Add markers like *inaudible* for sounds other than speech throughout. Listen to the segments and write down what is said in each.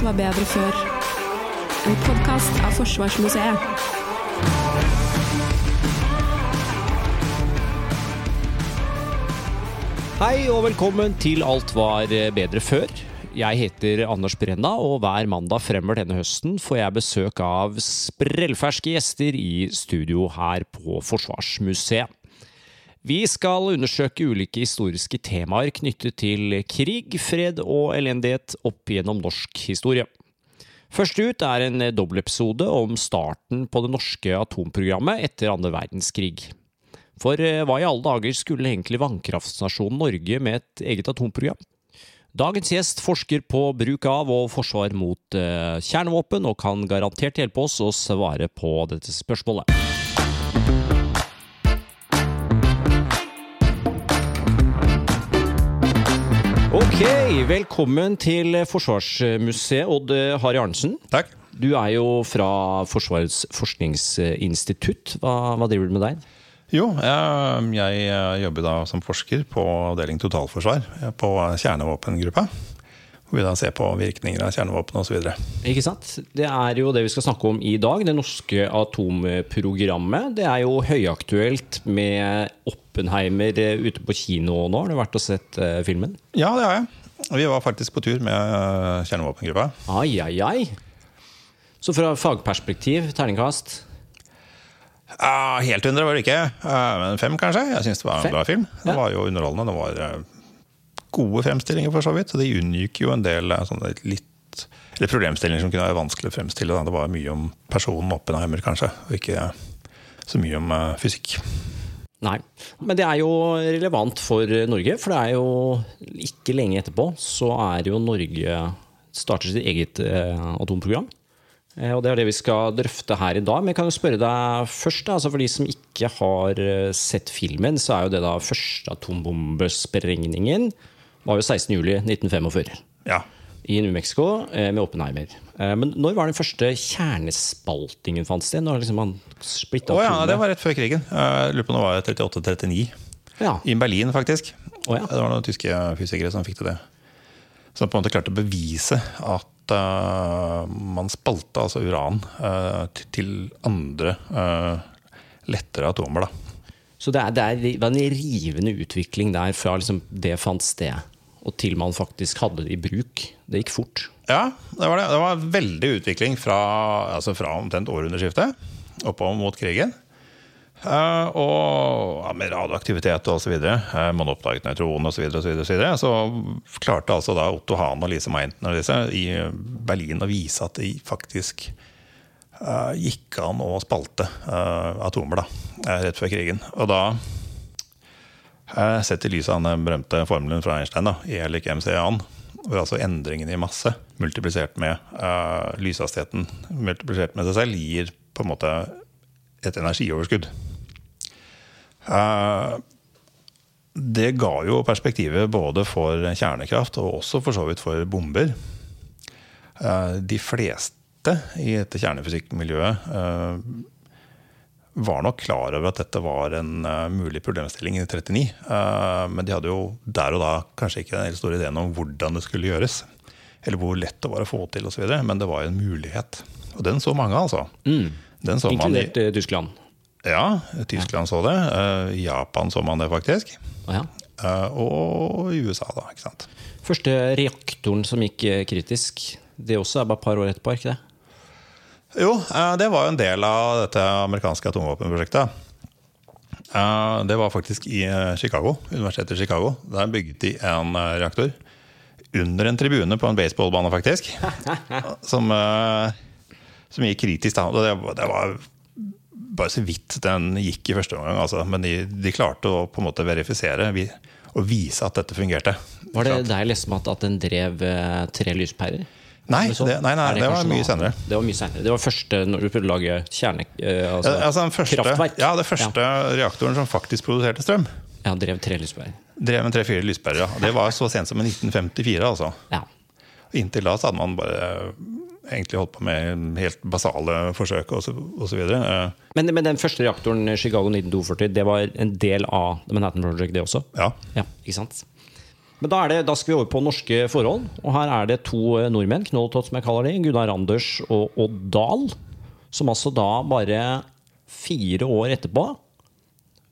Alt var bedre før. En podkast av Forsvarsmuseet. Hei og velkommen til Alt var bedre før. Jeg heter Anders Brenna, og hver mandag fremover denne høsten får jeg besøk av sprellferske gjester i studio her på Forsvarsmuseet. Vi skal undersøke ulike historiske temaer knyttet til krig, fred og elendighet opp gjennom norsk historie. Først ut er en dobbeltepisode om starten på det norske atomprogrammet etter andre verdenskrig. For eh, hva i alle dager skulle egentlig vannkraftnasjonen Norge med et eget atomprogram? Dagens gjest forsker på bruk av og forsvar mot eh, kjernevåpen, og kan garantert hjelpe oss å svare på dette spørsmålet. Ok, velkommen til Forsvarsmuseet, Odd Harry Arntzen. Takk. Du er jo fra Forsvarets forskningsinstitutt. Hva, hva driver du med der? Jo, jeg, jeg jobber da som forsker på avdeling totalforsvar på kjernevåpengruppa. Hvor vi da ser på virkninger av kjernevåpen osv. Ikke sant? Det er jo det vi skal snakke om i dag. Det norske atomprogrammet. Det er jo høyaktuelt med Oppenheimer ute på kino nå. Har du vært og sett uh, filmen? Ja, det har jeg. Vi var faktisk på tur med uh, kjernevåpengruppa. Ai, ai, ai. Så fra fagperspektiv, terningkast? Ah, helt 100 var det ikke. Men fem, kanskje. Jeg syns det var en Fem? bra film. Det Ja. var jo underholdende. Det var gode fremstillinger, for så vidt. De unngikk jo en del uh, sånne litt eller problemstillinger som kunne være vanskelig å fremstille. Da. Det var mye om personen Oppenheimer, kanskje, og ikke så mye om uh, fysikk. Nei. Men det er jo relevant for Norge, for det er jo ikke lenge etterpå så er jo Norge starter sitt eget eh, atomprogram. Eh, Og det er det vi skal drøfte her i dag. Men jeg kan jo spørre deg først, da, altså for de som ikke har eh, sett filmen, så er jo det da første atombombesprengningen var jo 16.07.1945 Ja. i New Mexico eh, med Oppenheimer. Eh, Men når var den første kjernespaltingen fant sted? Når liksom man splitta Å ja, det var rett før krigen. Jeg lurer på om det var 38-39. ja. I Berlin, faktisk. Oh, ja. Det var noen tyske fysikere som fikk til det. Som på en måte klarte å bevise at eh, man spalta altså uran eh, til- andre eh, lettere atomer. da. Så det, er, det, er, det var en rivende utvikling der fra liksom det fant sted, og til man faktisk hadde det i bruk. Det gikk fort. Ja, det var det. Det var veldig utvikling fra, altså fra omtrent århundreskiftet oppover mot krigen. Uh, og ja, med radioaktivitet og osv. Uh, man oppdaget nøytronen osv. Så, og så, videre. så klarte altså da Otto Hahn og Lise Meinten og disse i Berlin å vise at de faktisk uh, gikk an å spalte uh, atomer da, eh, rett før krigen. Og da eh, Sett i lys av den berømte formelen fra Einstein, da, E lik MC an, hvor altså endringen i masse multiplisert med uh, lyshastigheten multiplisert med seg selv gir på en måte et energioverskudd. Uh, det ga jo perspektivet både for kjernekraft og også for så vidt for bomber. Uh, de fleste i dette kjernefysikkmiljøet eh, var nok klar over at dette var en eh, mulig problemstilling i 39. eh, men de hadde jo der og da kanskje ikke den helt store ideen om hvordan det skulle gjøres. Eller hvor lett det var å få til osv. Men det var en mulighet. Og den så mange, altså. Den så man i, Inkludert eh, Tyskland. ja, Tyskland så det. I Japan så man det faktisk. Ah, ja. Og i USA, da. ikke sant? Første reaktoren som gikk kritisk, det også er bare et par år etterpå, er ikke det? Jo, eh, det var jo en del av dette amerikanske atomvåpenprosjektet. Eh, Det var faktisk i eh, Chicago, universitetet i Chicago. Der bygget de en reaktor under en tribune på en baseballbane, faktisk. *laughs* Som, som gikk kritisk. Det, var- det var bare så vidt den gikk i første omgang, altså. men de, de klarte å på en måte verifisere og vise at dette fungerte. Var det deg liksom der jeg leste at, den drev tre lyspærer? Nei, sånn? det, nei, nei, det, det, var mye senere. Det var mye senere. Det var første når du prøvde å lage kjerne... eh, altså, Ja, Altså første, kraftverk. ja, det første reaktoren som faktisk produserte strøm. Ja, drev tre lyspærer. Drev med tre-fire lyspærer. Ja. Det var så sent som i 1954. altså. Ja. Inntil da så hadde man bare egentlig holdt på med helt basale forsøk og så, og så videre. Eh, Men, men den første reaktoren, Chicago 1942, det var en del av Manhattan Project, det også? Ja. Ja, ikke sant? Men da, det, da skal vi over på norske forhold. Og her er det to eh, nordmenn, knolltott som jeg kaller de, Gunnar Anders og Odd Dahl. Som altså da bare fire år etterpå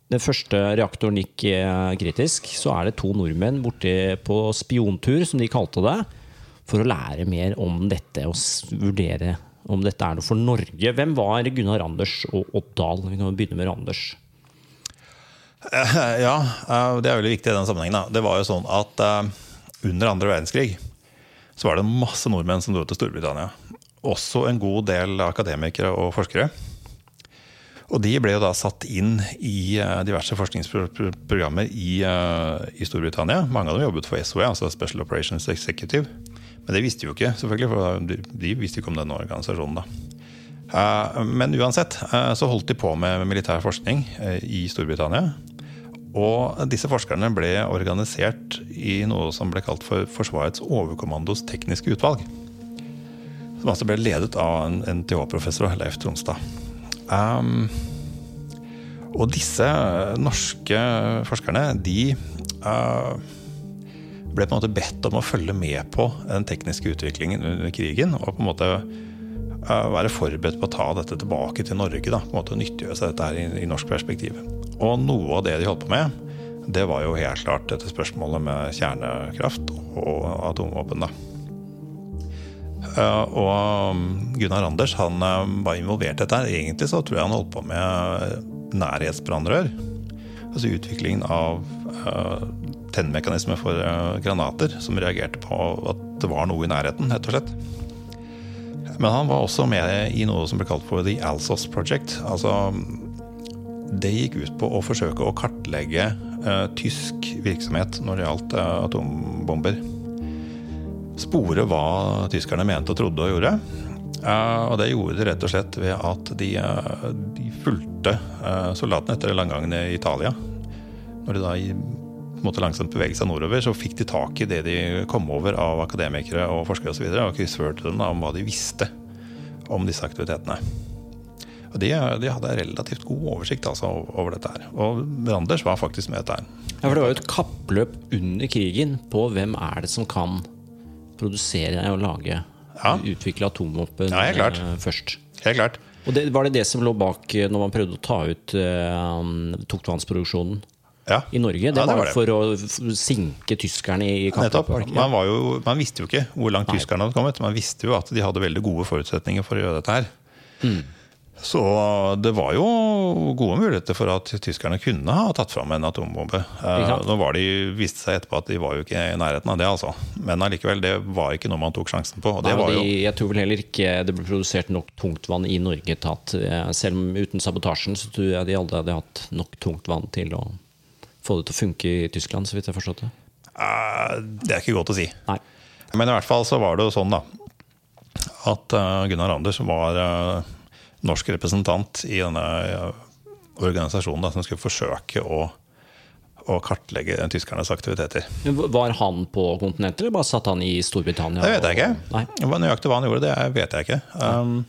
den første reaktoren gikk eh, kritisk, så er det to nordmenn borte på spiontur, som de kalte det, for å lære mer om dette og vurdere om dette er noe for Norge. Hvem var Gunnar Anders og Odd Dahl? Vi kan begynne med Anders. Eh, Ja, eh, det er veldig viktig i den sammenhengen. Da. Det var jo sånn at eh, under andre verdenskrig så var det masse nordmenn som dro til Storbritannia. Også en god del akademikere og forskere. Og de ble jo da satt inn i diverse forskningsprogrammer i, i Storbritannia. Mange av dem jobbet for SOE, altså Special Operations Executive. Men det visste de jo ikke, selvfølgelig, for de visste ikke om denne organisasjonen. da. Eh, Men uansett eh, så holdt de på med militær forskning eh, i Storbritannia. Og disse forskerne ble organisert i noe som ble kalt for Forsvarets overkommandos tekniske utvalg. Som altså ble ledet av en NTH-professor, Leif Tronstad. Um, og disse norske forskerne, de uh, ble på en måte bedt om å følge med på den tekniske utviklingen under krigen. Og på en måte være forberedt på å ta dette tilbake til Norge. Da, på en måte Nyttiggjøre seg dette her i, i norsk perspektiv. Og noe av det de holdt på med, det var jo helt klart dette spørsmålet med kjernekraft og atomvåpen. da. Eh, og um, Gunnar Anders han eh, var involvert i dette. Egentlig så tror jeg han holdt på med nærhetsbrannrør. Altså utviklingen av tennmekanismer for eh, granater som reagerte på at det var noe i nærheten, rett og slett. Men han var også med i noe som ble kalt for The Alsos Project. Altså, det gikk ut på å forsøke å kartlegge uh, tysk virksomhet når det gjaldt uh, atombomber. Spore hva tyskerne mente og trodde og gjorde. Uh, og det gjorde de rett og slett ved at de, de fulgte soldatene etter landgangen i Italia. Når de da på en måte langsomt beveget seg nordover, så fikk de tak i det de kom over av akademikere og forskere osv. Og, så videre, og kryssførte dem om hva de visste om disse aktivitetene. Og de, de hadde relativt god oversikt altså, over dette her. Og Randers var faktisk med dette her. Ja, for Det var jo et kappløp under krigen på hvem er det som kan produsere og lage, Ja. utvikle atomvåpen Ja, helt klart. eh, først. Helt klart. Og det, Var det det som lå bak eh, når man prøvde å ta ut eh, tungtvannsproduksjonen Ja. i Norge? Det, Ja, det var, var det. for å sinke tyskerne i ikke? Man, var jo, man visste jo ikke hvor langt Nei. tyskerne hadde kommet. Man visste jo at de hadde veldig gode forutsetninger for å gjøre dette her. Mm. Så det var jo gode muligheter for at tyskerne kunne ha tatt fram en atombombe. Eh? Nå var de, viste seg etterpå at de var jo ikke i nærheten av det, altså. Men allikevel, det var ikke noe man tok sjansen på. Nei, var de, jeg tror vel heller ikke det ble produsert nok tungtvann i Norge til at eh, selv uten sabotasjen, så tror jeg de aldri hadde hatt nok tungtvann til å få det til å funke i Tyskland, så vidt jeg har forstått det. eh, Det er ikke godt å si. Nei. Men i hvert fall så var det jo sånn, da. At eh, Gunnar Anders var eh, norsk representant i denne eh, organisasjonen da, som skulle forsøke å, å kartlegge tyskernes aktiviteter. Var han på kontinentet, eller bare satt han i Storbritannia? Det vet jeg ikke. Nei. Nøyaktig hva han gjorde, det vet jeg ikke. Um,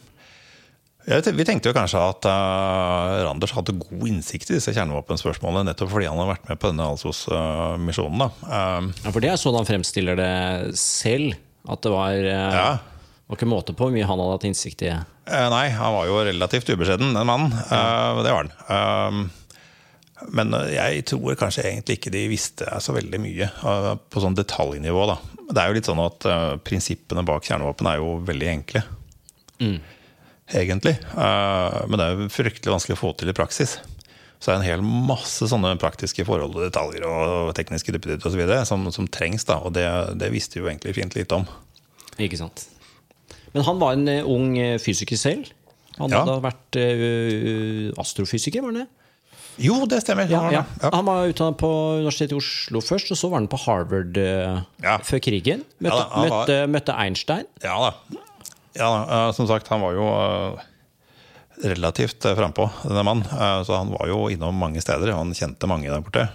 vi tenkte jo kanskje at uh, Randers hadde god innsikt i disse kjernevåpenspørsmålene, nettopp fordi han har vært med på denne Alsos-misjonen. da. Um, Ja, for det er sånn han fremstiller det selv. At det var, uh, Ja. var ikke måte på hvor mye han hadde hatt innsikt i. Uh, Nei, han var jo relativt ubeskjeden, den mannen. Eh, Det var han. Um, Men eh, jeg tror kanskje egentlig ikke de visste så veldig mye eh, på sånn detaljnivå. da. Det er jo litt sånn at eh, prinsippene bak kjernevåpen er jo veldig enkle. Egentlig. Eh, Men det er jo fryktelig vanskelig å få til i praksis. Så det er en hel masse sånne praktiske forhold og detaljer og tekniske duppeditt osv. Som, som trengs, da, og det, det visste jo egentlig fint lite om. Ikke sant? Men han var en eh, ung eh, fysiker selv. Han Ja. hadde vært astrofysiker, var han det? Jo, det stemmer. Ja, ja. Han var utdannet på Universitetet i Oslo først, og så var han på Harvard før krigen. Møtte, da, var- møtte, møtte Einstein. Ja da. Ja, eh, Som sagt, han var jo eh, relativt eh, frampå, denne mannen. Så han var jo innom mange steder. Han kjente mange der borte.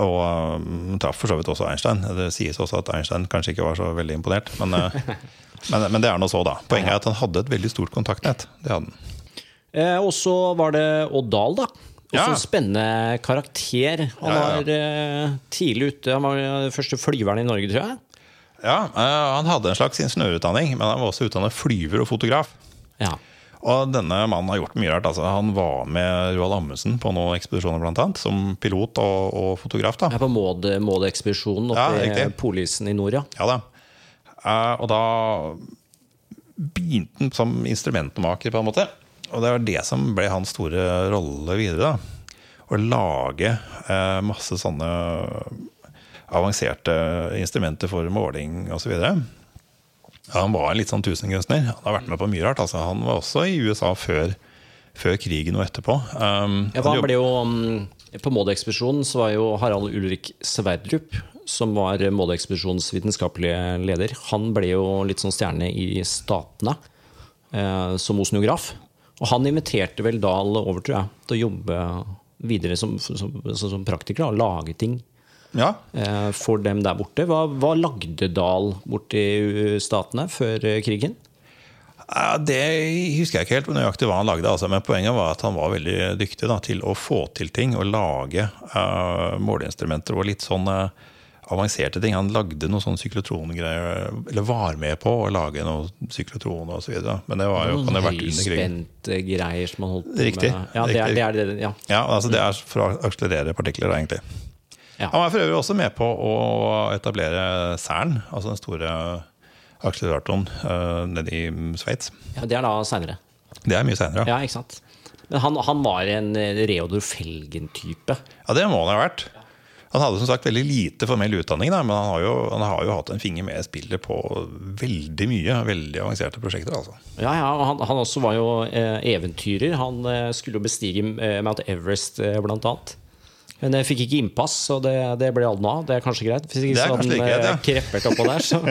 Og um, traff for så vidt også Einstein. Det sies også at Einstein kanskje ikke var så veldig imponert. Men, *laughs* men, men det er nå så, da. Poenget er at han hadde et veldig stort kontaktnett. Det hadde han. Eh, og så var det Odd Dahl, da. Også Ja. en spennende karakter. Han Ja, ja. var eh, tidlig ute. Han var den første flyveren i Norge, tror jeg. Ja, eh, Han hadde en slags ingeniørutdanning, men han var også utdannet flyver og fotograf. Ja. Og denne mannen har gjort mye rart. Altså, han var med Roald Amundsen på noen ekspedisjoner, blant annet, som pilot og, og fotograf. da. Er på Maud-ekspedisjonen oppe Ja, i polisen i nord, ja. Ja da. Eh, og da begynte han som instrumentmaker, på en måte. Og det var det som ble hans store rolle videre. da. Å lage eh, masse sånne avanserte instrumenter for måling osv. Han var en litt sånn tusenkunstner. Han har vært med på mye rart. Altså, han var også i USA før, før krigen og etterpå. Um, Ja, han ble jo, mm, på Maud-ekspedisjonen så var jo Harald Ulrik Sverdrup, som var Maud-ekspedisjonens vitenskapelige leder, han ble jo litt sånn stjerne i Statene eh, som oseanograf. Og han inviterte vel Dahl over, tror jeg, til å jobbe videre som, som, som, som praktiker og lage ting ja, eh, for dem der borte. Hva, hva lagde Dahl borte i Statene før eh, krigen? Det husker jeg ikke helt nøyaktig hva han lagde, altså, men poenget var at han var veldig dyktig da, til å få til ting og lage uh, måleinstrumenter og litt sånn uh, avanserte ting. Han lagde noen sånne syklotrongreier, eller var med på å lage noe syklotron osv. Men det var jo, kan det vært under krigen. Høyspente greier som man holdt på Riktig. Ja, det er, det er det. Ja. Ja, altså Det er for å akselerere partikler, egentlig. Ja. Han var for øvrig også med på å etablere CERN, altså den store akseleratoren uh, nede i Sveits. Ja, det er da seinere. Det er mye seinere. Ja. Ikke sant. Men han, han var en eh, Reodor Felgen-type. ja, det må han ha vært. Han hadde som sagt veldig lite formell utdanning, da, men han har, jo, han har jo hatt en finger med i spillet på veldig mye. Veldig avanserte prosjekter. altså. Ja, ja, han, han også var jo eh, eventyrer. Han eh, skulle jo bestige eh, Mount Everest, eh, blant annet. Men jeg fikk ikke innpass, så det, det ble aldri noe av. Det er kanskje greit. Hvis ikke Det er sånn ja. kreppert oppå der, så *laughs*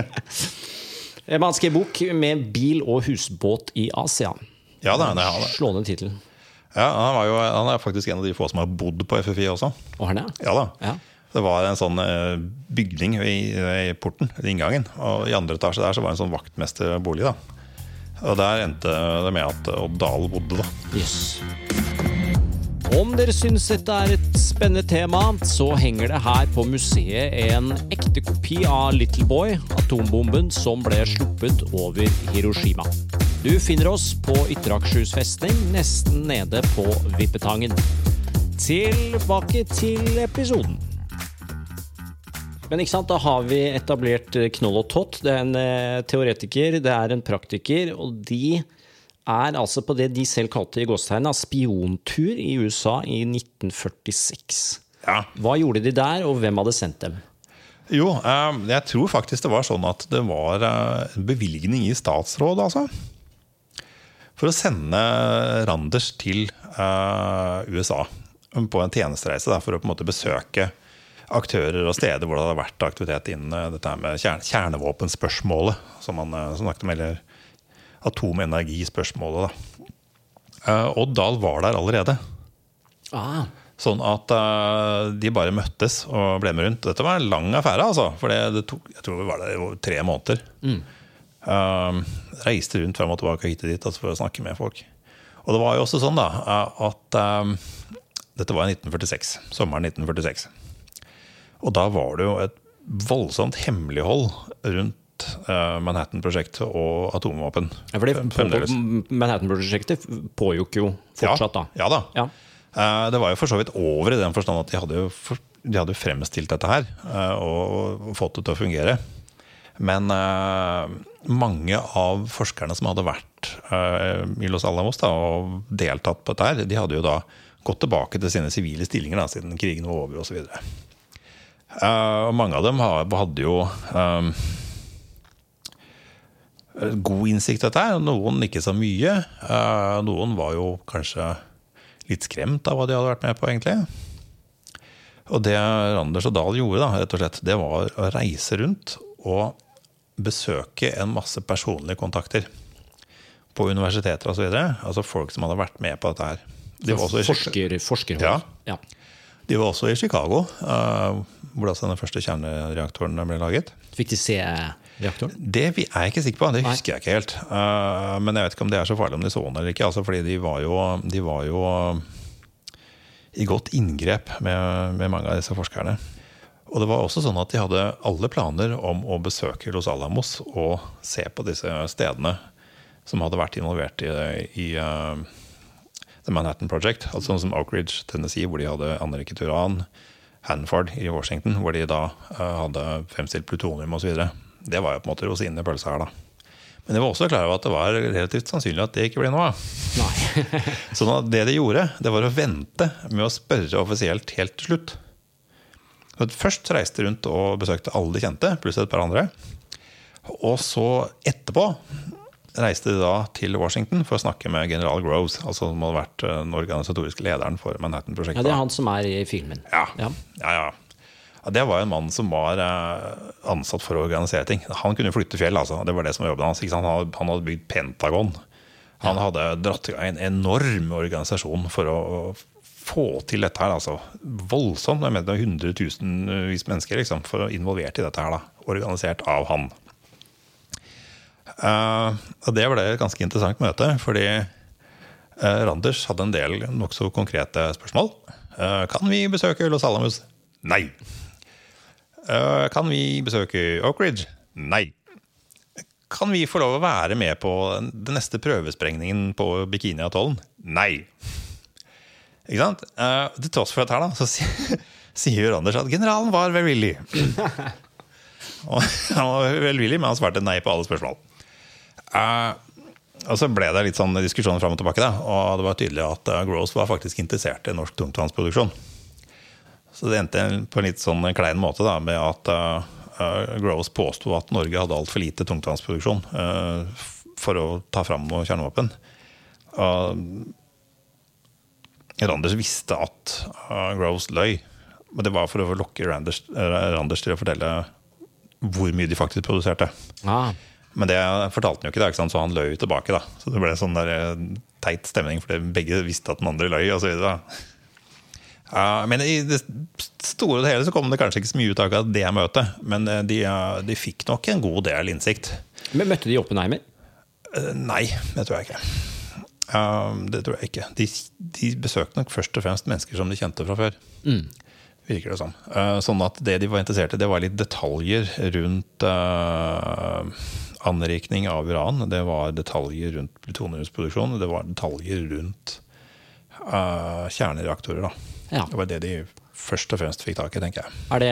Eh, Man skrev bok med bil og husbåt i Asia. Ja, det er. han. Slående tittel. Ja, han, jo, han er faktisk en av de få som har bodd på FFI også. Og han, er? Ja da. Ja. Det var en sånn eh, bygning i, i porten, i inngangen. Og i andre etasje der så var det en sånn vaktmesterbolig. da. Og der endte det med at Odd Dahl bodde, da. Yes. Om dere syns dette er et spennende tema, så henger det her på museet en ekte kopi av Little Boy, atombomben som ble sluppet over Hiroshima. Du finner oss på Ytre Akershus festning, nesten nede på Vippetangen. Tilbake til episoden. Men ikke sant, da har vi etablert Knoll og Tott. Det er en eh, teoretiker, det er en praktiker, og de er altså på det de selv kalte i gåstegna spiontur i USA i 1946. Ja. Hva gjorde de der, og hvem hadde sendt dem? Jo, eh, jeg tror faktisk det var sånn at det var eh, en bevilgning i statsråd, altså. For å sende Randers til eh, USA på en tjenestereise. For å på en måte besøke aktører og steder hvor det hadde vært aktivitet innen dette med kjernevåpenspørsmålet, som man snakket om, eller atomenergispørsmålet. Da. Eh, Odd Dahl var der allerede. Ah, Sånn at eh, de bare møttes og ble med rundt. Dette var en lang affære, altså. For det, det tok, jeg tror vi var der i tre måneder. Eh, reiste rundt frem og tilbake hit og dit altså for å snakke med folk. Og det var jo også sånn da, at um, dette var i 1946. Sommeren 1946. Og da var det jo et voldsomt hemmelighold rundt Manhattan-prosjektet og atomvåpen. ja, for det på, Fremdeles. Manhattan-prosjektet pågikk jo fortsatt, da. Ja, ja da. Ja. Eh, Det var jo for så vidt over i den forstand at de hadde jo for, de hadde fremstilt dette her eh, og, fått det til å fungere. Men eh, mange av forskerne som hadde vært eh, i Los Alamos da, og deltatt på dette, her, de hadde jo da gått tilbake til sine sivile stillinger da, siden krigen var over osv. Uh, mange av dem hadde jo eh, god innsikt i dette, noen ikke så mye. Eh, noen var jo kanskje litt skremt av hva de hadde vært med på, egentlig. Og det Randers og Dahl gjorde, da, rett og slett, det var å reise rundt og besøke en masse personlige kontakter på universiteter osv. Altså folk som hadde vært med på dette her. De var også i, Forsker, forskerhold. Ja. Ja. de var også i Chicago, eh, hvor altså den første kjernereaktoren ble laget. Fikk de se? Det er jeg ikke sikker på, det husker jeg ikke helt. Eh, men jeg vet ikke om det er så farlig om de så den eller ikke. Altså, fordi de var jo, de var jo i godt inngrep med, med mange av disse forskerne. Og det var også sånn at de hadde alle planer om å besøke Los Alamos og se på disse stedene som hadde vært involvert i, i uh, The Manhattan Project. Altså sånn som Oak Ridge, Tennessee, hvor de hadde anriket uran. Hanford i Washington, hvor de da uh, hadde fremstilt plutonium osv. Det var jo på en måte rosinen i pølsa her, da. Men jeg var også klar over at det var relativt sannsynlig at det ikke ble noe av. *laughs* så det de gjorde, det var å vente med å spørre offisielt helt til slutt. Først reiste de rundt og besøkte alle de kjente, pluss et par andre. Og så etterpå reiste de da til Washington for å snakke med general Groves, altså som hadde vært den organisatoriske lederen for Manhattan-prosjektet. Ja, Det er han som er i filmen. Ja, ja, ja. ja. Ja det var en mann som var eh, ansatt for å organisere ting. Han kunne flytte fjell, altså. Det var det som var jobben hans. Han han hadde bygd Pentagon. Han hadde dratt i gang en enorm organisasjon for å få til dette her. altså Voldsomt. Jeg mener hundretusenvis mennesker liksom, for involvert i dette her. da, Organisert av han. Uh, og Det ble et ganske interessant møte, fordi uh, Randers hadde en del nokså konkrete spørsmål. Uh, kan vi besøke Los Alamos? Nei. Kan vi besøke Oak Ridge? Nei. Kan vi få lov å være med på den neste prøvesprengningen på Bikini-atollen? Nei. Ikke sant? Uh, til tross for dette her, da, så *laughs* sier Anders at generalen var velvillig. *laughs* han var velvillig, men han svarte nei på alle spørsmål. Uh, og så ble det litt sånn diskusjon fram og tilbake. Da, og det var tydelig at Gross var faktisk interessert i norsk tungtvannsproduksjon. Så det endte på en litt sånn klein måte da, med at uh, Groves påsto at Norge hadde altfor lite tungtvannsproduksjon for å ta fram noe kjernevåpen. Uh, Randers visste at uh, Groves løy. Men det var for å lokke Randers, uh, Randers, til å fortelle hvor mye de faktisk produserte. Ah. Men det fortalte han jo ikke, da, ikke så han løy tilbake. da Så det ble sånn der uh, teit stemning, fordi begge visste at den andre løy. Og så videre, uh, men i det store og hele så kom det kanskje ikke så mye ut av det møtet. Men uh, de, de, fikk nok en god del innsikt. Men Møtte de Oppenheimer? nei, det tror jeg ikke. Det tror jeg ikke. De, de, besøkte nok først og fremst mennesker som de kjente fra før. Mm. Virker det som. Uh, sånn at det de var interessert i, det var litt detaljer rundt anrikning av uran. Det var detaljer rundt plutoniumsproduksjon. Det var detaljer rundt uh, kjernereaktorer. Ja. Det var det de først og fremst fikk tak i, tenker jeg. Er det,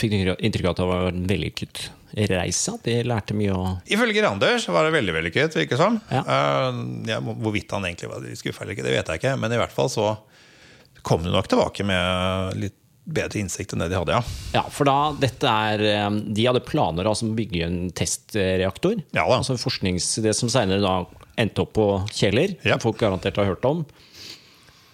fikk du inntrykk av at det var en vellykket reise? At de lærte mye? å Ifølge Randers var det veldig vellykket, virker det som. Ja. Uh, ja, hvorvidt han egentlig var skuffa eller ikke, det vet jeg ikke. Men i hvert fall så kom du nok tilbake med litt bedre innsikt enn det de hadde, ja. Ja, for da, dette er eh, De hadde planer altså, om å bygge en testreaktor. Ja da. Altså forsknings, Det som senere da endte opp på Kjeller, ja. folk garantert har hørt om.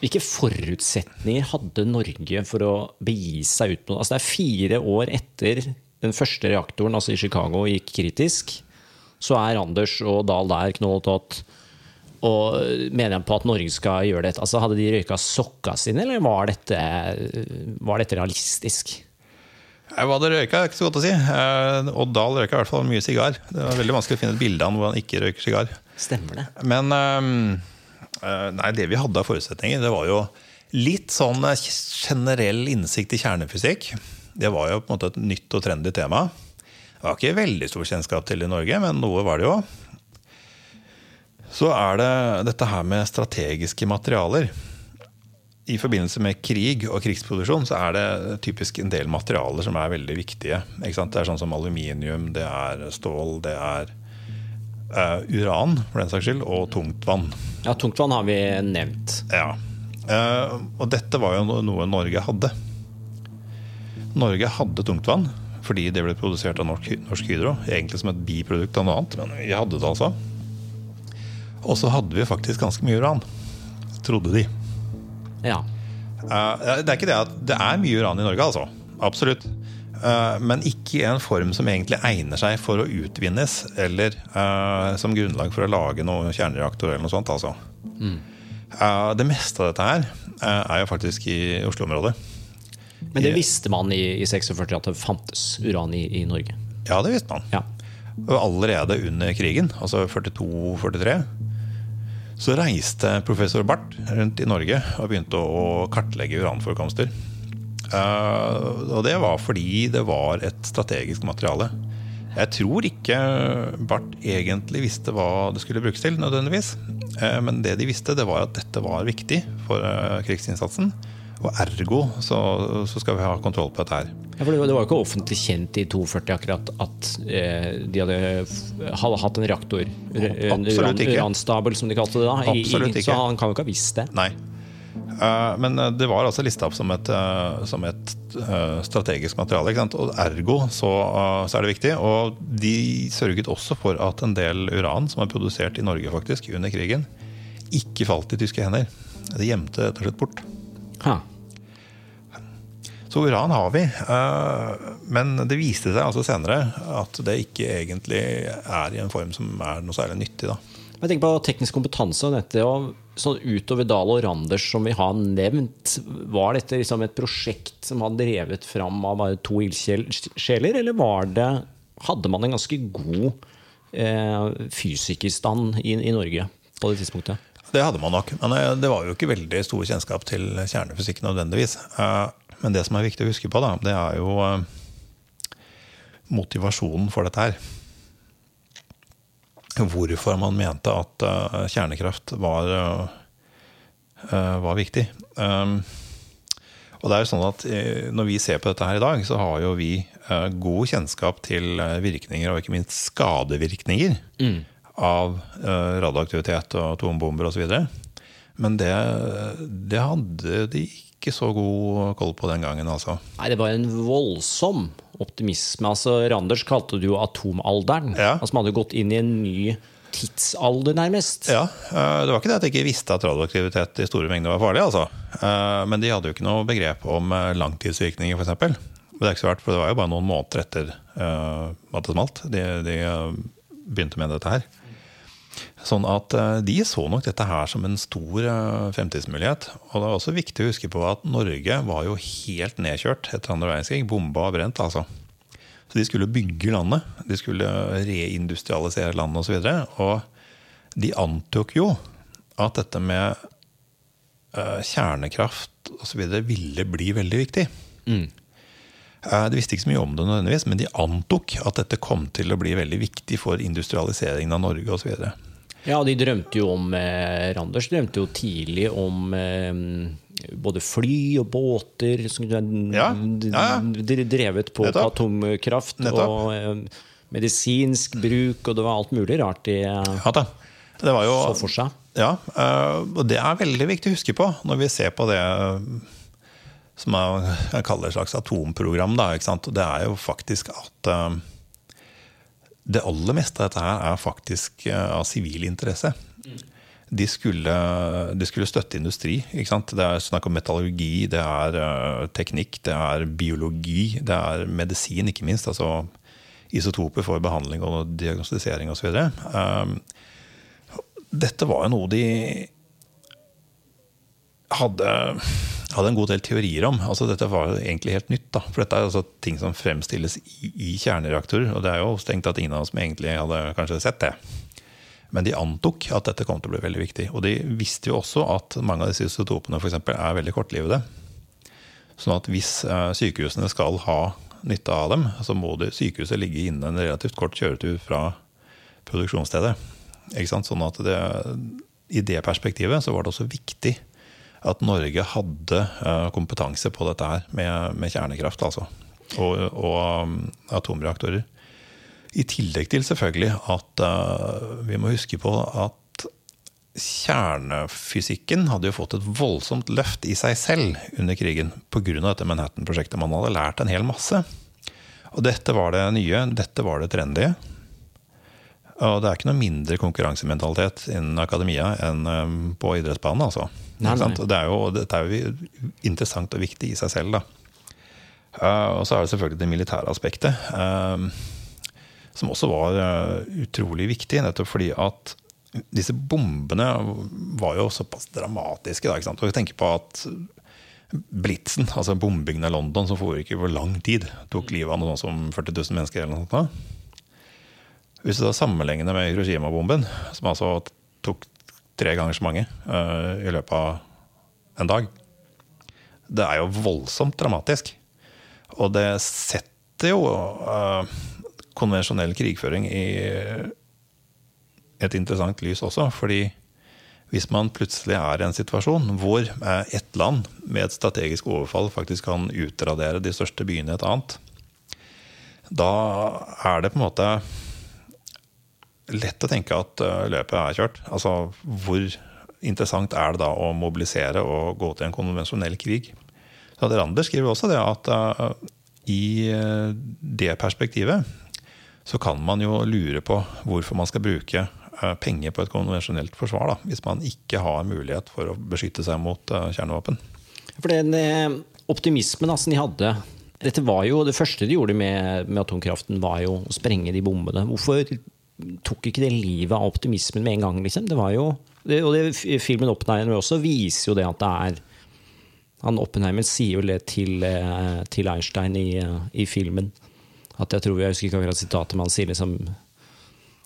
Hvilke forutsetninger hadde Norge for å begi seg ut på altså Det er fire år etter den første reaktoren altså i Chicago gikk kritisk. Så er Anders og Dahl der knolltatt. Og mener han på at Norge skal gjøre dette? Altså Hadde de røyka sokka sine, eller var dette, var dette realistisk? Hva det røyka, er ikke så godt å si. Og Odd Dahl røyka i hvert fall mye sigar. Det var veldig vanskelig å finne et bilde av han hvor han ikke røyker sigar. Stemmer det. Men um Eh, nei, det vi hadde av forutsetninger, det var jo litt sånn eh, generell innsikt i kjernefysikk. Det var jo på en måte et nytt og trendy tema. Det var ikke veldig stor kjennskap til i Norge, men noe var det jo. Så er det dette her med strategiske materialer. I forbindelse med krig og krigsproduksjon så er det typisk en del materialer som er veldig viktige. Det er sånn som aluminium, det er stål, det er uh, uran for den saks skyld, og tungtvann. Ja, tungtvann har vi nevnt. Ja. Uh, og dette var jo noe Norge hadde. Norge hadde tungtvann fordi det ble produsert av Norsk Hydro. Egentlig som et biprodukt av noe annet, men vi hadde det altså. Og så hadde vi faktisk ganske mye uran. Trodde de. Ja. Uh, det er ikke det at det er mye uran i Norge, altså. Absolutt. Eh, men ikke i en form som egentlig egner seg for å utvinnes, eller uh, som grunnlag for å lage noen kjernereaktor eller noe sånt. Altså. Mm. Uh, det meste av dette her er jo faktisk i Oslo-området. Men det visste man i, i 46 at det fantes uran i, i Norge? Ja, det visste man. Ja. Allerede under krigen, altså 42-43, Så reiste professor Barth rundt i Norge og begynte å kartlegge uranforekomster. Eh, og det var fordi det var et strategisk materiale. Jeg tror ikke Barth egentlig visste hva det skulle brukes til, nødvendigvis. Eh, men det de visste, det var at dette var viktig for eh, krigsinnsatsen. Og ergo så, så skal vi ha kontroll på dette her. Ja, for det var, jo ikke offentlig kjent i 42 akkurat at de hadde, hadde hatt en reaktor. En Absolutt ikke. uranstabel, som de kalte det da. i- Absolutt i. Så han kan jo ikke ha visst det. Nei. Eh, men eh, det var altså lista opp som et, eh, som et strategisk materiale. Og ergo så, så er det viktig. Og de sørget også for at en del uran som er produsert i Norge faktisk under krigen, ikke falt i tyske hender. Det gjemte rett og slett bort. Ha. Så uran har vi, men det viste seg altså senere at det ikke egentlig er i en form som er noe særlig nyttig. da. Jeg tenker på teknisk kompetanse og dette. Og sånn utover Dahl og Randers, som vi har nevnt, var dette liksom et prosjekt som var drevet fram av bare to ildsjeler, eller var det, hadde man en ganske god eh, fysikerstand i, i Norge på det tidspunktet? Det hadde man nok, men eh, det var jo ikke veldig stor kjennskap til kjernefysikk nødvendigvis. Eh, Men det som er viktig å huske på, da, det er jo eh, motivasjonen for dette her. Hvorfor man mente at uh, kjernekraft var, uh, var viktig. Um, og det er jo sånn at uh, Når vi ser på dette her i dag, så har jo vi god kjennskap til virkninger, og ikke minst skadevirkninger, av eh, radioaktivitet og atombomber osv. Men det, det hadde de ikke så god koll på den gangen, altså. Nei, det var en voldsom optimisme. Altså, Randers kalte det jo atomalderen. Ja. Altså, man hadde gått inn i en ny tidsalder, nærmest. Ja, eh, Det var ikke det at de ikke visste at radioaktivitet i store mengder var farlig. altså. Eh, Men de hadde jo ikke noe begrep om eh, langtidsvirkninger, f.eks. Det er ikke så rart, for det var jo bare noen måneder etter at det smalt. De, de begynte med dette her. Sånn at eh, de så nok dette her som en stor eh, fremtidsmulighet. Og det er også viktig å huske på at Norge var jo helt nedkjørt etter andre verdenskrig. Bomba og brent, altså. Så de skulle bygge landet. De skulle reindustrialisere landet osv. Og, så videre. og de antok jo at dette med eh, kjernekraft osv. ville bli veldig viktig. Mm. De visste ikke så mye om det, nødvendigvis, men de antok at dette kom til å bli veldig viktig for industrialiseringen av Norge osv. Ja, de drømte jo om eh, Randers drømte jo tidlig om eh, både fly og båter som Ja, ja, ja. drevet på Nettopp. atomkraft Nettopp. og eh, medisinsk bruk, og det var alt mulig rart de eh, Ja da. Det var jo så for seg. Ja, eh, og det er veldig viktig å huske på når vi ser på det som jeg kaller et slags atomprogram. Da? Det er jo faktisk at eh, det aller meste av dette her er faktisk eh, av sivil interesse. De skulle, de skulle støtte industri. Det er snakk om metallurgi, det er eh, teknikk, det er biologi, det er medisin, ikke minst. Altså isotoper for behandling og diagnostisering osv. Um, dette var jo noe de hadde, hadde en god del teorier om. Altså, dette var jo egentlig helt nytt. Da. For dette er altså ting som fremstilles i, i kjernereaktorer. Og det er jo strengt tatt ingen av oss som egentlig hadde kanskje sett det. Men de antok at dette kom til å bli veldig viktig. Og de visste jo også at mange av disse isotopene for eksempel, er veldig kortlivede. Sånn at hvis eh, sykehusene skal ha nytte av dem, så må det, sykehuset ligge innen en relativt kort kjøretur fra produksjonsstedet. Sånn at det, I det perspektivet så var det også viktig at Norge hadde eh, kompetanse på dette her med, med kjernekraft altså. og, og um, atomreaktorer. I tillegg til selvfølgelig at uh, vi må huske på at kjernefysikken hadde jo fått et voldsomt løft i seg selv under krigen pga. dette Manhattan-prosjektet. Man hadde lært en hel masse. Og dette var det nye, dette var det trendy. Og det er ikke noe mindre konkurransementalitet innen akademia enn eh, på idrettsbanen. altså. Nei, nei. Det er jo, dette er jo interessant og viktig i seg selv. da. Eh, og så er det selvfølgelig det militære aspektet, eh, som også var eh, utrolig viktig. Nettopp fordi at disse bombene var jo såpass dramatiske. Da, ikke sant? Og jeg tenker på at blitsen, altså bombingen av London, som foregikk over lang tid, tok livet av noe som 40 000 mennesker. eller noe sånt. da. Hvis du da sammenligner med Hiroshima-bomben, som altså tok tre ganger så mange uh, i løpet av en dag. Det er jo voldsomt dramatisk. Og det setter jo uh, konvensjonell krigføring i et interessant lys også. fordi hvis man plutselig er i en situasjon hvor eh, ett land med et strategisk overfall faktisk kan utradere de største byene i et annet, da er det på en måte lett å tenke at eh, løpet er kjørt. Altså, hvor interessant er det da å mobilisere og gå til en konvensjonell krig? Så Rander skriver også det at uh, i det perspektivet så kan man jo lure på hvorfor man skal bruke penger på et konvensjonelt forsvar, da, hvis man ikke har mulighet for å beskytte seg mot uh, kjernevåpen. For den optimismen altså, de hadde dette var jo, Det første de gjorde med, med atomkraften, var jo å sprenge de bombene. Hvorfor tok ikke det livet av optimismen med en gang. Liksom. Det var jo, det, og det, filmen Oppenheimer også viser jo det at det er han Oppenheimer sier jo det til, eh, til Einstein i, i, filmen. At jeg tror, jeg husker ikke akkurat sitatet, men han sier liksom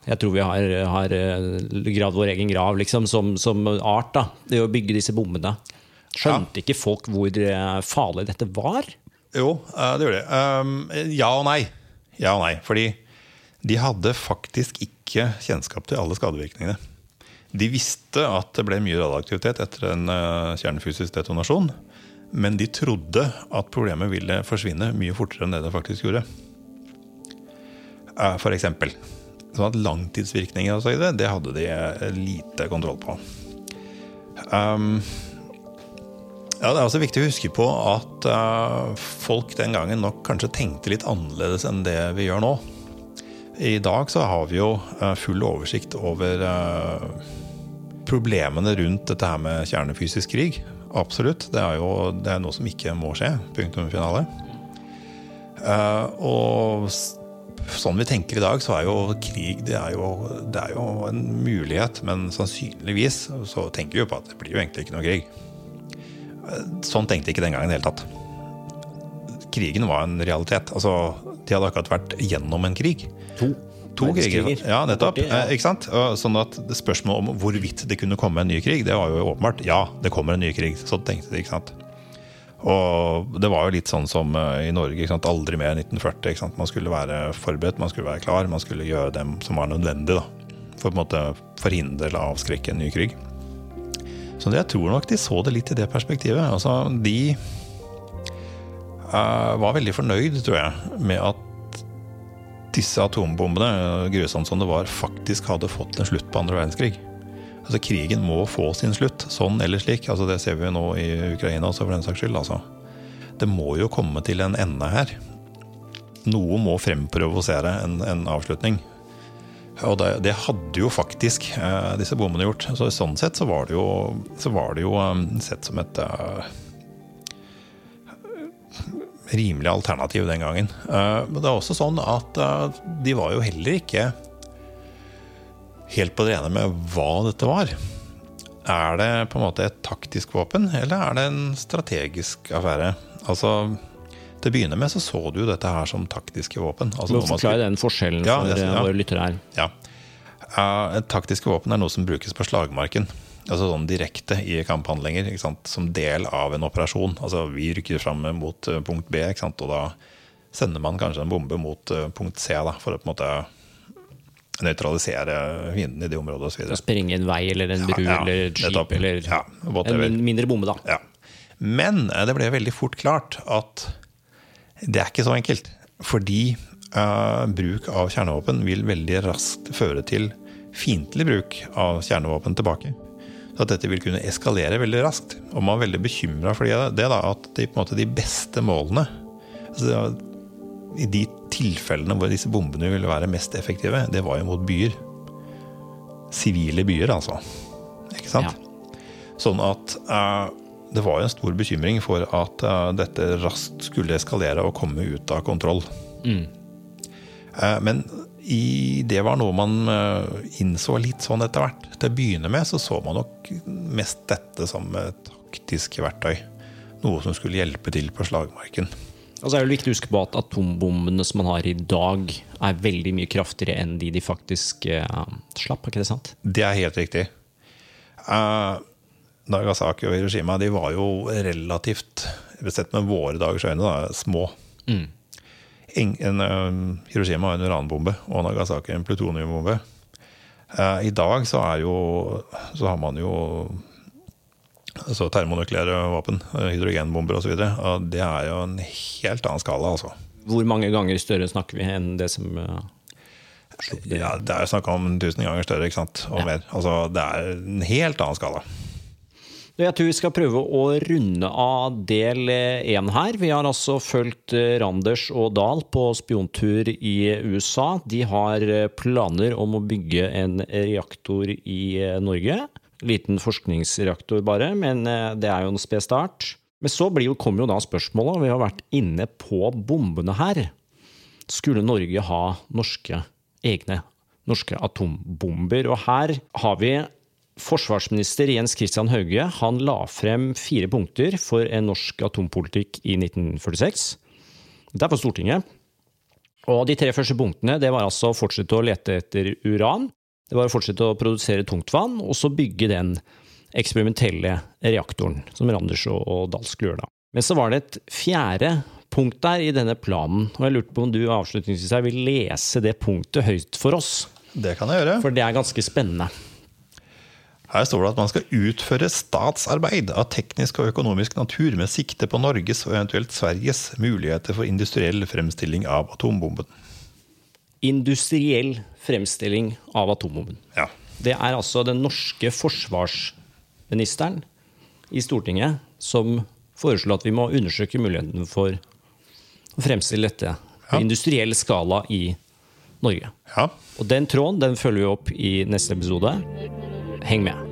Jeg tror vi har, har eh, gravd vår egen grav liksom, som, som, art. da, Det å bygge disse bommene. Skjønte ja. ikke folk hvor eh, farlig dette var? Jo, det gjorde det. Um, ja og nei. Ja og nei. Fordi de hadde faktisk ikke kjennskap til alle skadevirkningene. De visste at det ble mye radioaktivitet etter en eh, kjernefysisk detonasjon. Men de trodde at problemet ville forsvinne mye fortere enn det det faktisk gjorde. Eh, for eksempel. Sånn at langtidsvirkninger og så det hadde de eh, lite kontroll på. Um, ja, Det er også viktig å huske på at folk den gangen nok kanskje tenkte litt annerledes enn det vi gjør nå. I dag så har vi jo eh, full oversikt over eh, problemene rundt dette her med kjernefysisk krig. Absolutt. Det er jo det er noe som ikke må skje. Punktum finale. Eh, og sånn vi tenker i dag, så er jo krig det er jo, det er jo en mulighet. Men sannsynligvis så tenker vi jo på at det blir jo egentlig ikke noe krig. Sånn tenkte jeg ikke den gangen i det hele tatt. Krigen var en realitet. Altså, de hadde akkurat vært gjennom en krig. To. To kriger. Ja, nettopp. Eh, ikke sant? Sånn at Spørsmålet om hvorvidt det kunne komme en ny krig, det var jo åpenbart. Ja, det kommer en ny krig. Så tenkte de. ikke sant? Og det var jo litt sånn som eh, i Norge. Aldri mer 1940. ikke sant? Man skulle være forberedt, man skulle være klar, man skulle gjøre dem som var nødvendig da, for å forhindre eller avskrekke en ny krig. Så jeg tror nok de så det litt i det perspektivet. Altså, De uh, var veldig fornøyd, tror jeg, med at disse atombombene, grusomt som det var, faktisk hadde fått en slutt på andre verdenskrig. Altså Krigen må få sin slutt, sånn eller slik. Altså Det ser vi jo nå i Ukraina også, for den saks skyld. Altså. Det må jo komme til en ende her. Noe må fremprovosere en, en avslutning. Og det, det, hadde jo faktisk eh, disse bombene gjort. Så Sånn sett så var det jo, var det jo um, sett som et uh, rimelig alternativ den gangen. Eh, men det er også sånn at eh, de var jo heller ikke helt på det rene med hva dette var. Er det på en måte et taktisk våpen, eller er det en strategisk affære? Altså, Til å begynne med så så du jo dette her som taktiske våpen. Altså, du må forklare den forskjellen for ja, ja, våre lyttere her. Ja. Uh, taktiske våpen er noe som brukes på slagmarken altså sånn direkte i kamphandlinger som del av en operasjon. Altså Vi rykker fram mot eh, punkt B, og da sender man kanskje en bombe mot uh, punkt C da, for å på en måte nøytralisere fienden i det området osv. Sprenge en vei eller en bru ja, ja, eller et skip eller ja, en mindre bombe, da. Ja. Men eh, det ble veldig fort klart at det er ikke så enkelt. Fordi uh, bruk av kjernevåpen vil veldig raskt føre til fiendtlig bruk av kjernevåpen tilbake at dette vil kunne eskalere veldig raskt. Og man er veldig bekymra for det, da, at de, måte, de beste målene altså, I de tilfellene hvor disse bombene ville være mest effektive, det var jo mot byer. Sivile byer, altså. Ikke sant? Ja. Sånn at uh, det var jo en stor bekymring for at uh, dette raskt skulle eskalere og komme ut av kontroll. Mm. Uh, men i, det var noe man eh, innså litt sånn etter hvert. Til å begynne med så så man nok mest dette som et taktisk verktøy. Noe som skulle hjelpe til på slagmarken. Altså er det viktig å huske på at Atombombene som man har i dag, er veldig mye kraftigere enn de de faktisk uh, slapp. er ikke det sant? Det er helt riktig. Uh, Nagasaki og Hiroshima de var jo relativt, sett med våre dagers øyne, da, små. Eh, Hiroshima var en uranbombe, og Nagasaki en plutoniumbombe. Eh, I dag så, er jo, så har man jo altså termonukleære våpen, eh, hydrogenbomber osv. Det er jo en helt annen skala, altså. Hvor mange ganger større snakker vi enn det som eh, Ja, det er snakk om tusen ganger større, ikke sant? Og mer. Altså, det er en helt annen skala. Jeg tror vi skal prøve å runde av del én her. Vi har altså fulgt eh, Randers og Dahl på spiontur i USA. De har eh, planer om å bygge en reaktor i eh, Norge. Liten forskningsreaktor bare, men det er jo en sped start. Men så kommer jo da spørsmålet, og vi har vært inne på bombene her. Skulle Norge ha norske egne norske atombomber? Og her har vi Forsvarsminister Jens Christian Hauge han la frem fire punkter for en norsk atompolitikk i 1946. Det er på Stortinget. Og de tre første punktene det var altså å fortsette å lete etter uran. Det var å fortsette å produsere tungtvann, og så bygge den eksperimentelle reaktoren som Randers og, og Dahl skulle gjøre. da. Men så var det et fjerde punkt der i denne planen, og jeg lurte på om du avslutningsvis her vil lese det punktet høyt for oss? Det kan jeg gjøre. For det er ganske spennende. Her står det at man skal utføre statsarbeid av teknisk og økonomisk natur med sikte på Norges og eventuelt Sveriges muligheter for industriell fremstilling av atombomben. Industriell fremstilling av atombomben. Ja. Det er altså den norske forsvarsministeren i Stortinget som foreslår at vi må undersøke muligheten for å fremstille dette på Ja. industriell skala i Norge. ja. Og den tråden den følger vi opp i neste episode. Heng med.